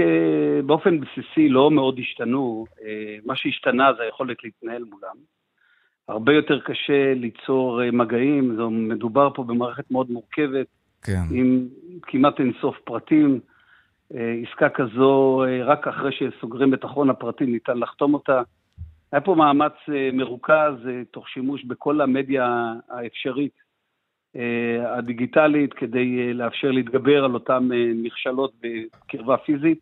באופן בסיסי לא מאוד השתנו. אה, מה שהשתנה זה היכולת להתנהל מולם. הרבה יותר קשה ליצור אה, מגעים, זו מדובר פה במערכת מאוד מורכבת, כן. עם כמעט אינסוף פרטים. אה, עסקה כזו, רק אחרי שסוגרים את אחרון הפרטים ניתן לחתום אותה. היה פה מאמץ מרוכז, תוך שימוש בכל המדיה האפשרית הדיגיטלית, כדי לאפשר להתגבר על אותן מכשלות בקרבה פיזית.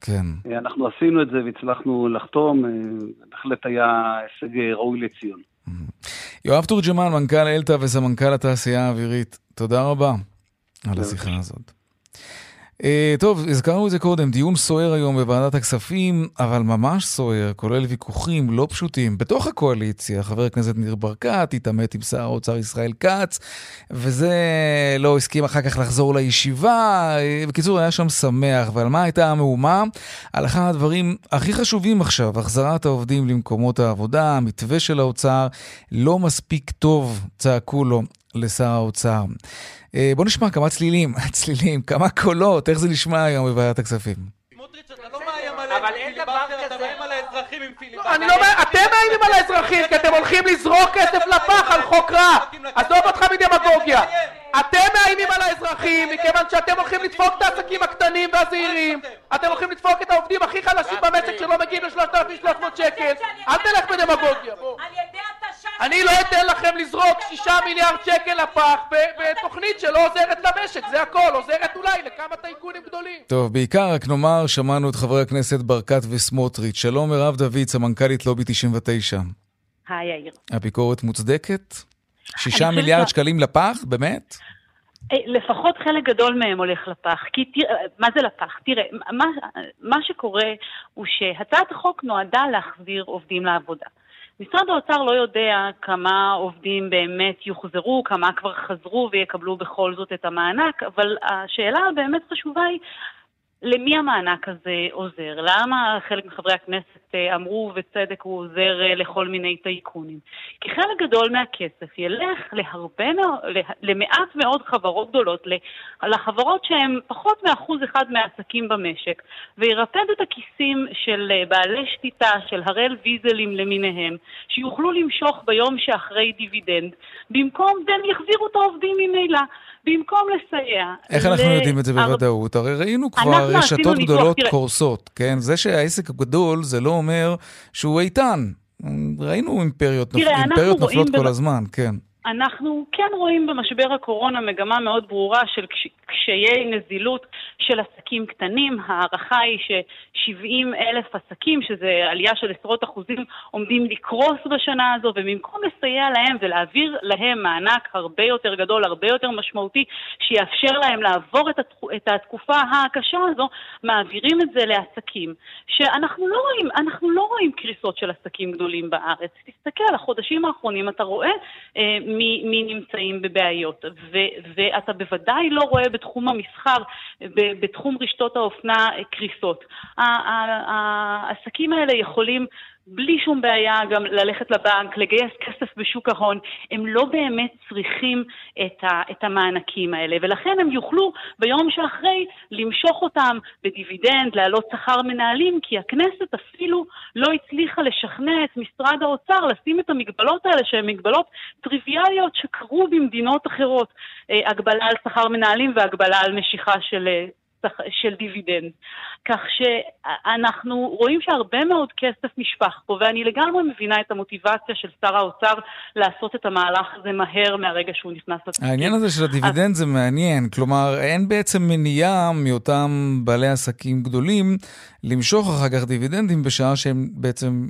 כן. אנחנו עשינו את זה והצלחנו לחתום, בהחלט היה הישג ראוי לציון. יואב תורג'מן, מנכ"ל אלתא וסמנכ"ל התעשייה האווירית, תודה רבה על השיחה הזאת. Uh, טוב, הזכרנו את זה קודם, דיון סוער היום בוועדת הכספים, אבל ממש סוער, כולל ויכוחים לא פשוטים בתוך הקואליציה. חבר הכנסת ניר ברקת התעמת עם שר האוצר ישראל כץ, וזה לא הסכים אחר כך לחזור לישיבה. בקיצור, היה שם שמח. ועל מה הייתה המהומה? על אחד הדברים הכי חשובים עכשיו, החזרת העובדים למקומות העבודה, המתווה של האוצר לא מספיק טוב, צעקו לו לשר האוצר. בוא נשמע כמה צלילים, <laughs> צלילים, כמה קולות, איך זה נשמע היום בוועדת הכספים. אבל אין דבר כזה... אתה מאיים על האזרחים עם פיליבסטר. אני לא מאיים, אתם מאיימים על האזרחים כי אתם הולכים לזרוק כסף לפח על חוק רע. עזוב אותך מדמגוגיה. אתם מאיימים על האזרחים מכיוון שאתם הולכים לדפוק את העסקים הקטנים והזעירים אתם הולכים לדפוק את העובדים הכי חלשים במשק שלא מגיעים ל-3,300 שקל אל תלך בדמגוגיה בוא אני לא אתן טוב, בעיקר רק נאמר, שמענו את חברי הכנסת ברקת וסמוטריץ'. שלום מירב דוד, סמנכ"לית לובי 99. היי יאיר. הביקורת מוצדקת? שישה מיליארד שקלים לפח? באמת? אה, לפחות חלק גדול מהם הולך לפח. כי תראה, מה זה לפח? תראה, מה, מה שקורה הוא שהצעת החוק נועדה להחזיר עובדים לעבודה. משרד האוצר לא יודע כמה עובדים באמת יוחזרו, כמה כבר חזרו ויקבלו בכל זאת את המענק, אבל השאלה הבאמת חשובה היא למי המענק הזה עוזר? למה חלק מחברי הכנסת אמרו, ובצדק הוא עוזר אה, לכל מיני טייקונים? כי חלק גדול מהכסף ילך להרבה למעט מאוד חברות גדולות, לחברות שהן פחות מאחוז אחד מהעסקים במשק, וירפד את הכיסים של אה, בעלי שליטה, של הראל ויזלים למיניהם, שיוכלו למשוך ביום שאחרי דיבידנד, במקום, והם יחזירו את העובדים ממילא, במקום לסייע. איך אנחנו ל- יודעים את זה הר- בוודאות? הרי ראינו אנחנו כבר רשתות גדולות תראה. קורסות, כן? זה שהעסק גדול זה לא אומר שהוא איתן. ראינו אימפריות, נופ- תראה, אנחנו אימפריות נופלות כל במ- הזמן, כן. אנחנו כן רואים במשבר הקורונה מגמה מאוד ברורה של קש- קשיי נזילות של עסקים קטנים. ההערכה היא ש-70 אלף עסקים, שזה עלייה של עשרות אחוזים, עומדים לקרוס בשנה הזו, ובמקום לסייע להם ולהעביר להם מענק הרבה יותר גדול, הרבה יותר משמעותי, שיאפשר להם לעבור את, התקו- את התקופה הקשה הזו, מעבירים את זה לעסקים. שאנחנו לא רואים, אנחנו לא רואים קריסות של עסקים גדולים בארץ. תסתכל, החודשים האחרונים אתה רואה אה, מי, מי נמצאים בבעיות. ו, ואתה בוודאי לא רואה בתחום המסחר, ב, בתחום רשתות האופנה, קריסות. העסקים האלה יכולים... בלי שום בעיה גם ללכת לבנק, לגייס כסף בשוק ההון, הם לא באמת צריכים את, ה, את המענקים האלה, ולכן הם יוכלו ביום שאחרי למשוך אותם בדיבידנד, להעלות שכר מנהלים, כי הכנסת אפילו לא הצליחה לשכנע את משרד האוצר לשים את המגבלות האלה, שהן מגבלות טריוויאליות שקרו במדינות אחרות, אה, הגבלה על שכר מנהלים והגבלה על משיכה של... של דיבידנד. כך שאנחנו רואים שהרבה מאוד כסף נשפך פה, ואני לגמרי מבינה את המוטיבציה של שר האוצר לעשות את המהלך הזה מהר מהרגע שהוא נכנס לתפקיד. העניין הזה של הדיבידנד זה מעניין, כלומר אין בעצם מניעה מאותם בעלי עסקים גדולים למשוך אחר כך דיבידנדים בשעה שהם בעצם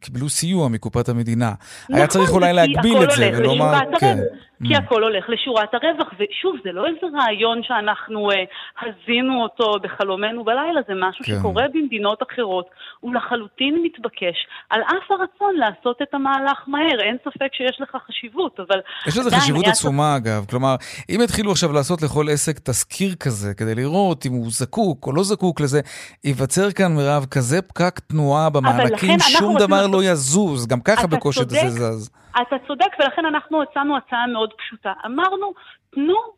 קיבלו סיוע מקופת המדינה. היה נכון, צריך אולי להגביל את זה ולומר, כן. כי הכל הולך לשורת הרווח, ושוב, זה לא איזה רעיון שאנחנו אה, הזינו אותו בחלומנו בלילה, זה משהו כן. שקורה במדינות אחרות, הוא לחלוטין מתבקש, על אף הרצון לעשות את המהלך מהר, אין ספק שיש לך חשיבות, אבל יש לזה חשיבות עצומה אגב, כלומר, אם יתחילו עכשיו לעשות לכל עסק תזכיר כזה, כדי לראות אם הוא זקוק או לא זקוק לזה, ייווצר כאן, מירב, כזה פקק תנועה במענקים, שום דבר לא יזוז, גם ככה בקושי. זה זז. אתה צודק, ולכן אנחנו הצענו הצעה מאוד פשוטה. אמרנו, תנו,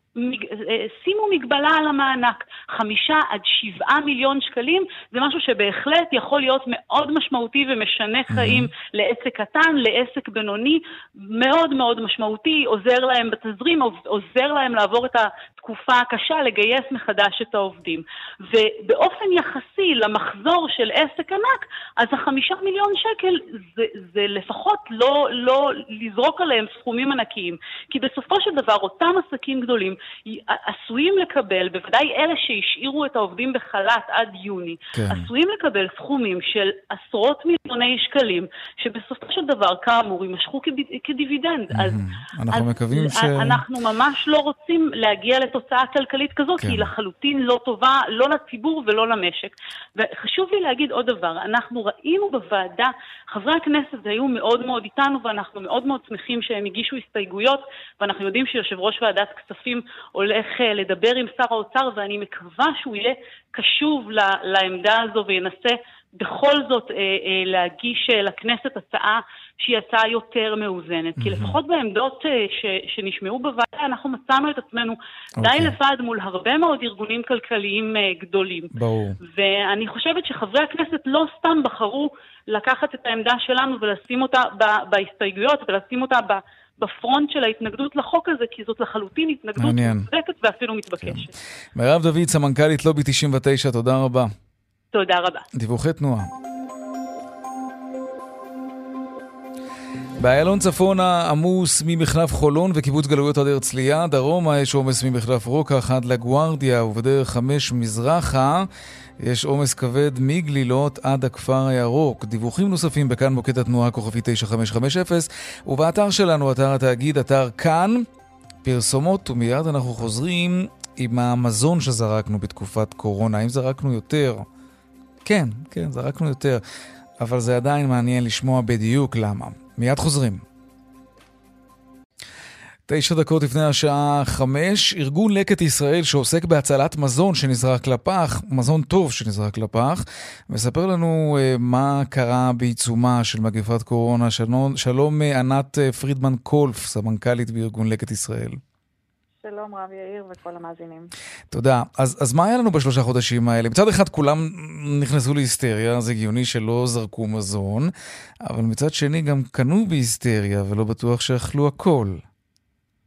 שימו מגבלה על המענק. חמישה עד שבעה מיליון שקלים זה משהו שבהחלט יכול להיות מאוד משמעותי ומשנה חיים לעסק קטן, לעסק בינוני, מאוד מאוד משמעותי, עוזר להם בתזרים, עוזר להם לעבור את התקופה הקשה, לגייס מחדש את העובדים. ובאופן יחסי למחזור של עסק ענק, אז החמישה מיליון שקל זה, זה לפחות לא, לא לזרוק עליהם סכומים ענקיים. כי בסופו של דבר אותם עסקים גדולים עשויים לקבל, בוודאי אלה שהשאירו את העובדים בחל"ת עד יוני, כן. עשויים לקבל סכומים של עשרות מיליוני שקלים, שבסופו של דבר, כאמור, יימשכו כדיב- כדיבידנד. אז אנחנו מקווים ש... אנחנו ממש לא רוצים להגיע לתוצאה כלכלית כזאת, כן. כי היא לחלוטין לא טובה, לא לציבור ולא למשק. וחשוב לי להגיד עוד דבר, אנחנו ראינו בוועדה, חברי הכנסת היו מאוד מאוד איתנו, ואנחנו מאוד מאוד שמחים שהם הגישו הסתייגויות, ואנחנו יודעים שיושב ראש ועדת כספים הולך אה, לדבר עם שר האוצר, ואני מקווה שהוא יהיה קשוב לעמדה הזו וינסה בכל זאת אה, אה, להגיש אה, לכנסת הצעה שהיא הצעה יותר מאוזנת. כי לפחות בעמדות אה, ש, שנשמעו בוועדה, אנחנו מצאנו את עצמנו די אוקיי. לבד מול הרבה מאוד ארגונים כלכליים אה, גדולים. ברור. ואני חושבת שחברי הכנסת לא סתם בחרו לקחת את העמדה שלנו ולשים אותה ב- בהסתייגויות ולשים אותה ב- בפרונט של ההתנגדות לחוק הזה, כי זאת לחלוטין התנגדות. מוצדקת ואפילו מתבקשת. מירב דוד, סמנכ"לית לובי 99, תודה רבה. תודה רבה. דיווחי תנועה. באיילון צפונה עמוס ממחלף חולון וקיבוץ גלויות עד הרצליה, דרומה יש עומס ממחלף רוקח עד לגוארדיה ובדרך חמש מזרחה יש עומס כבד מגלילות עד הכפר הירוק. דיווחים נוספים בכאן מוקד התנועה כוכבי 9550 ובאתר שלנו, אתר התאגיד, אתר כאן, פרסומות ומיד אנחנו חוזרים עם המזון שזרקנו בתקופת קורונה. האם זרקנו יותר? כן, כן, זרקנו יותר. אבל זה עדיין מעניין לשמוע בדיוק למה. מיד חוזרים. תשע דקות לפני השעה חמש, ארגון לקט ישראל שעוסק בהצלת מזון שנזרק לפח, מזון טוב שנזרק לפח, מספר לנו uh, מה קרה בעיצומה של מגפת קורונה. שלום, שלום uh, ענת uh, פרידמן קולף, סמנכ"לית בארגון לקט ישראל. שלום רב יאיר וכל המאזינים. תודה. אז, אז מה היה לנו בשלושה חודשים האלה? מצד אחד כולם נכנסו להיסטריה, זה הגיוני שלא זרקו מזון, אבל מצד שני גם קנו בהיסטריה ולא בטוח שאכלו הכל.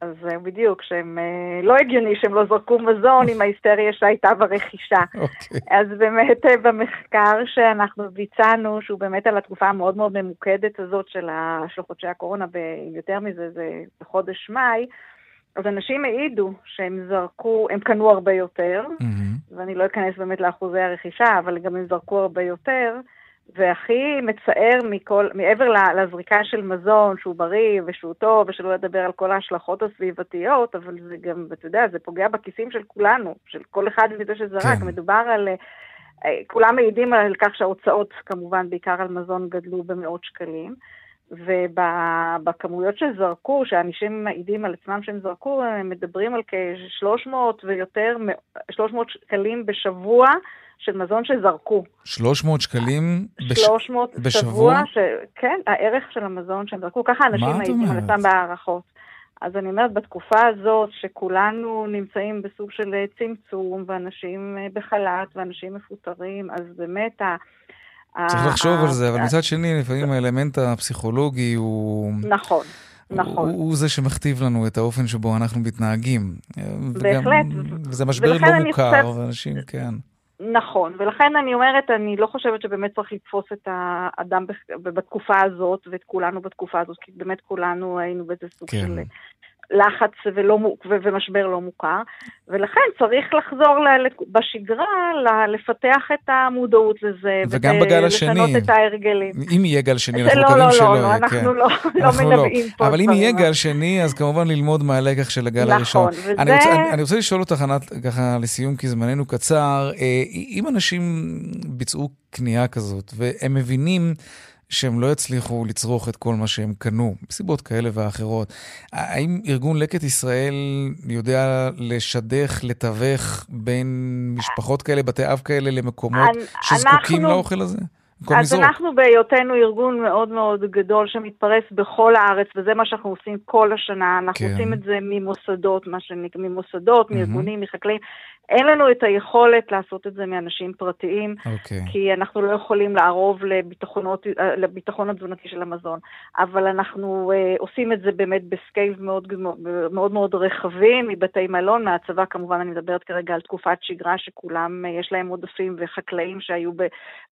אז זהו בדיוק, שהם אה, לא הגיוני שהם לא זרקו מזון עם ההיסטריה שהייתה ברכישה. אוקיי. אז באמת אה, במחקר שאנחנו ביצענו, שהוא באמת על התקופה המאוד מאוד ממוקדת הזאת של ה- של חודשי הקורונה, ויותר מזה זה בחודש מאי, אז אנשים העידו שהם זרקו, הם קנו הרבה יותר, ואני לא אכנס באמת לאחוזי הרכישה, אבל גם הם זרקו הרבה יותר, והכי מצער מכל, מעבר לזריקה של מזון שהוא בריא ושהוא טוב, ושלא לדבר על כל ההשלכות הסביבתיות, אבל זה גם, אתה יודע, זה פוגע בכיסים של כולנו, של כל אחד מזה שזרק. כן. מדובר על... אה, כולם מעידים על כך שההוצאות, כמובן, בעיקר על מזון, גדלו במאות שקלים. ובכמויות שזרקו, שאנשים מעידים על עצמם שהם זרקו, הם מדברים על כ-300 ויותר, 300 שקלים בשבוע של מזון שזרקו. 300 שקלים בש... 300 בשבוע? שבוע, ש... כן, הערך של המזון שהם זרקו, ככה אנשים אומרת? עצמם בהערכות. אז אני אומרת, בתקופה הזאת, שכולנו נמצאים בסוג של אה, צמצום, ואנשים אה, בחל"ת, ואנשים מפוטרים, אז באמת ה... צריך לחשוב על זה, אבל מצד שני, לפעמים האלמנט הפסיכולוגי הוא... נכון, נכון. הוא, הוא זה שמכתיב לנו את האופן שבו אנחנו מתנהגים. וגם- בהחלט. וזה משבר לא מוכר, ואנשים, כן. נכון, ולכן אני אומרת, אני לא חושבת שבאמת צריך לתפוס את האדם בתקופה הזאת, ואת כולנו בתקופה הזאת, כי באמת כולנו היינו באיזה סוג כן. של לחץ ולא, ו- ומשבר לא מוכר, ולכן צריך לחזור ל- בשגרה ל- לפתח את המודעות לזה, וגם בגל ולשנות השני. את ההרגלים. אם יהיה גל שני, אנחנו לא, מקווים לא, שלא לא, יהיה, לא, אנחנו כן. לא- לא אנחנו מנבאים פה אבל אם. יהיה גל שני, אז כמובן ללמוד מהלקח של הגל נכון, הראשון. וזה- אני רוצה- אני- אני רוצה לשאול אותך, ענת, ככה לסיום, כי זמננו קצר, אה, אם אנשים ביצעו קנייה כזאת, והם מבינים שהם לא יצליחו לצרוך את כל מה שהם קנו, מסיבות כאלה ואחרות, האם ארגון לקט ישראל יודע לשדך, לתווך בין משפחות כאלה, בתי אב כאלה, למקומות אנ- שזקוקים אנחנו- לאוכל הזה? במקום אז לזרוק. אנחנו בהיותנו ארגון מאוד מאוד גדול שמתפרס בכל הארץ, וזה מה שאנחנו עושים כל השנה. אנחנו כן. עושים את זה ממוסדות, מה שנקרא, ממוסדות, מהמם. מארגונים, מחקלאים. אין לנו את היכולת לעשות את זה מאנשים פרטיים, אוקיי. כי אנחנו לא יכולים לערוב אה, לביטחון התזונתי של המזון. אבל אנחנו אה, עושים את זה באמת בסקייל מאוד מאוד, מאוד רחבים, מבתי מלון, מהצבא כמובן, אני מדברת כרגע על תקופת שגרה שכולם, אה, יש להם עודפים, וחקלאים שהיו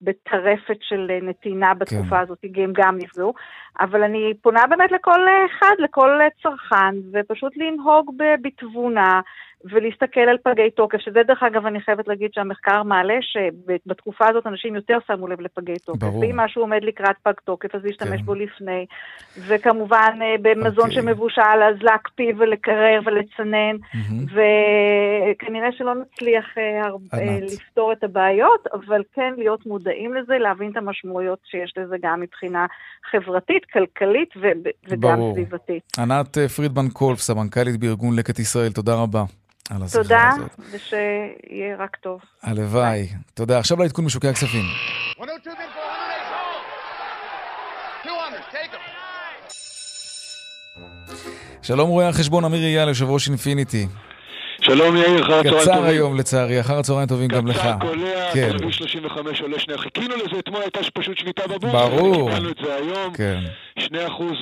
בטרפת של אה, נתינה בתקופה כן. הזאת, הם גם נפגעו. אבל אני פונה באמת לכל אחד, לכל אה, צרכן, ופשוט לנהוג בתבונה. ולהסתכל על פגי תוקף, שזה דרך אגב אני חייבת להגיד שהמחקר מעלה שבתקופה הזאת אנשים יותר שמו לב לפגי תוקף. ברור. ואם משהו עומד לקראת פג תוקף אז להשתמש כן. בו לפני. וכמובן אה, במזון אוקיי. שמבושל אז להקפיא ולקרר ולצנן. וכנראה שלא נצליח אה, הרבה- אה. לפתור את הבעיות, אבל כן להיות מודעים לזה, להבין את המשמעויות שיש לזה גם מבחינה חברתית, כלכלית ו- וגם ברור. סביבתית. ענת פרידמן קולף, סמנכ"לית בארגון לקט ישראל, תודה רבה על השיחה תודה, הזאת. ושיהיה רק טוב. הלוואי. תודה. עכשיו לעדכון משוקי הכספים. שלום רואה החשבון אמיר אייל, יושב ראש אינפיניטי. שלום יאיר, אחר הצהריים קצר טובים. היום לצערי, אחר הצהריים טובים גם לך. קולע, כן, תל אביב 35 עולה שני, חיכינו לזה, אתמול הייתה פשוט שביתה בבורסה, ברור. קיבלנו את זה היום, כן. 2%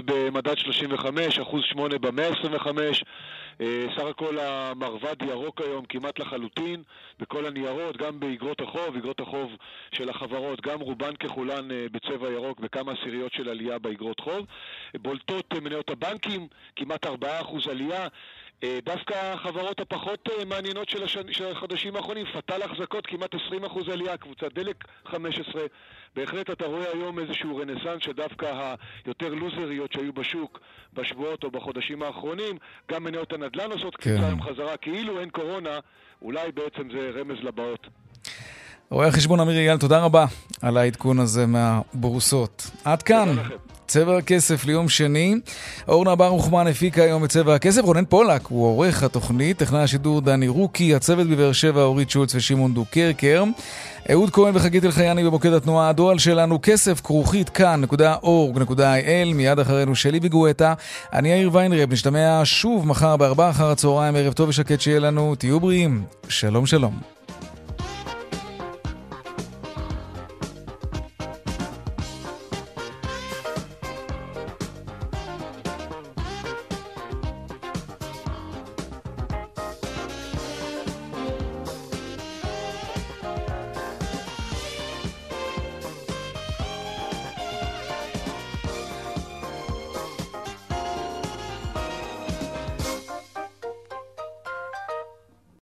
במדד 35, 1.8 ב-125, אה, סך הכל המרבד ירוק היום כמעט לחלוטין בכל הניירות, גם באגרות החוב, אגרות החוב של החברות, גם רובן ככולן אה, בצבע ירוק וכמה עשיריות של עלייה באגרות חוב. בולטות אה, מניות הבנקים, כמעט 4% עלייה. אה, דווקא החברות הפחות אה, מעניינות של, השנ... של החודשים האחרונים, פתל החזקות כמעט 20% עלייה, קבוצת דלק 15. בהחלט אתה רואה היום איזשהו רנסאנס שדווקא היותר לוזריות שהיו בשוק בשבועות או בחודשים האחרונים, גם מניות הנדל"ן עושות כן. קפיצה עם חזרה, כאילו אין קורונה, אולי בעצם זה רמז לבאות. רואה החשבון אמיר אייל, תודה רבה על העדכון הזה מהבורסות. עד כאן. צבע הכסף ליום שני. אורנה ברוכמן הפיקה היום את צבע הכסף. רונן פולק הוא עורך התוכנית, טכנאי השידור דני רוקי, הצוות בבאר שבע אורית שולץ ושמעון דוקרקר. אהוד כהן וחגית אלחייני במוקד התנועה. הדואל שלנו כסף כרוכית כאן.org.il מיד אחרינו שלי וגואטה. אני יאיר ויינרב, נשתמע שוב מחר בארבעה אחר הצהריים. ערב טוב ושקט שיהיה לנו. תהיו בריאים. שלום שלום.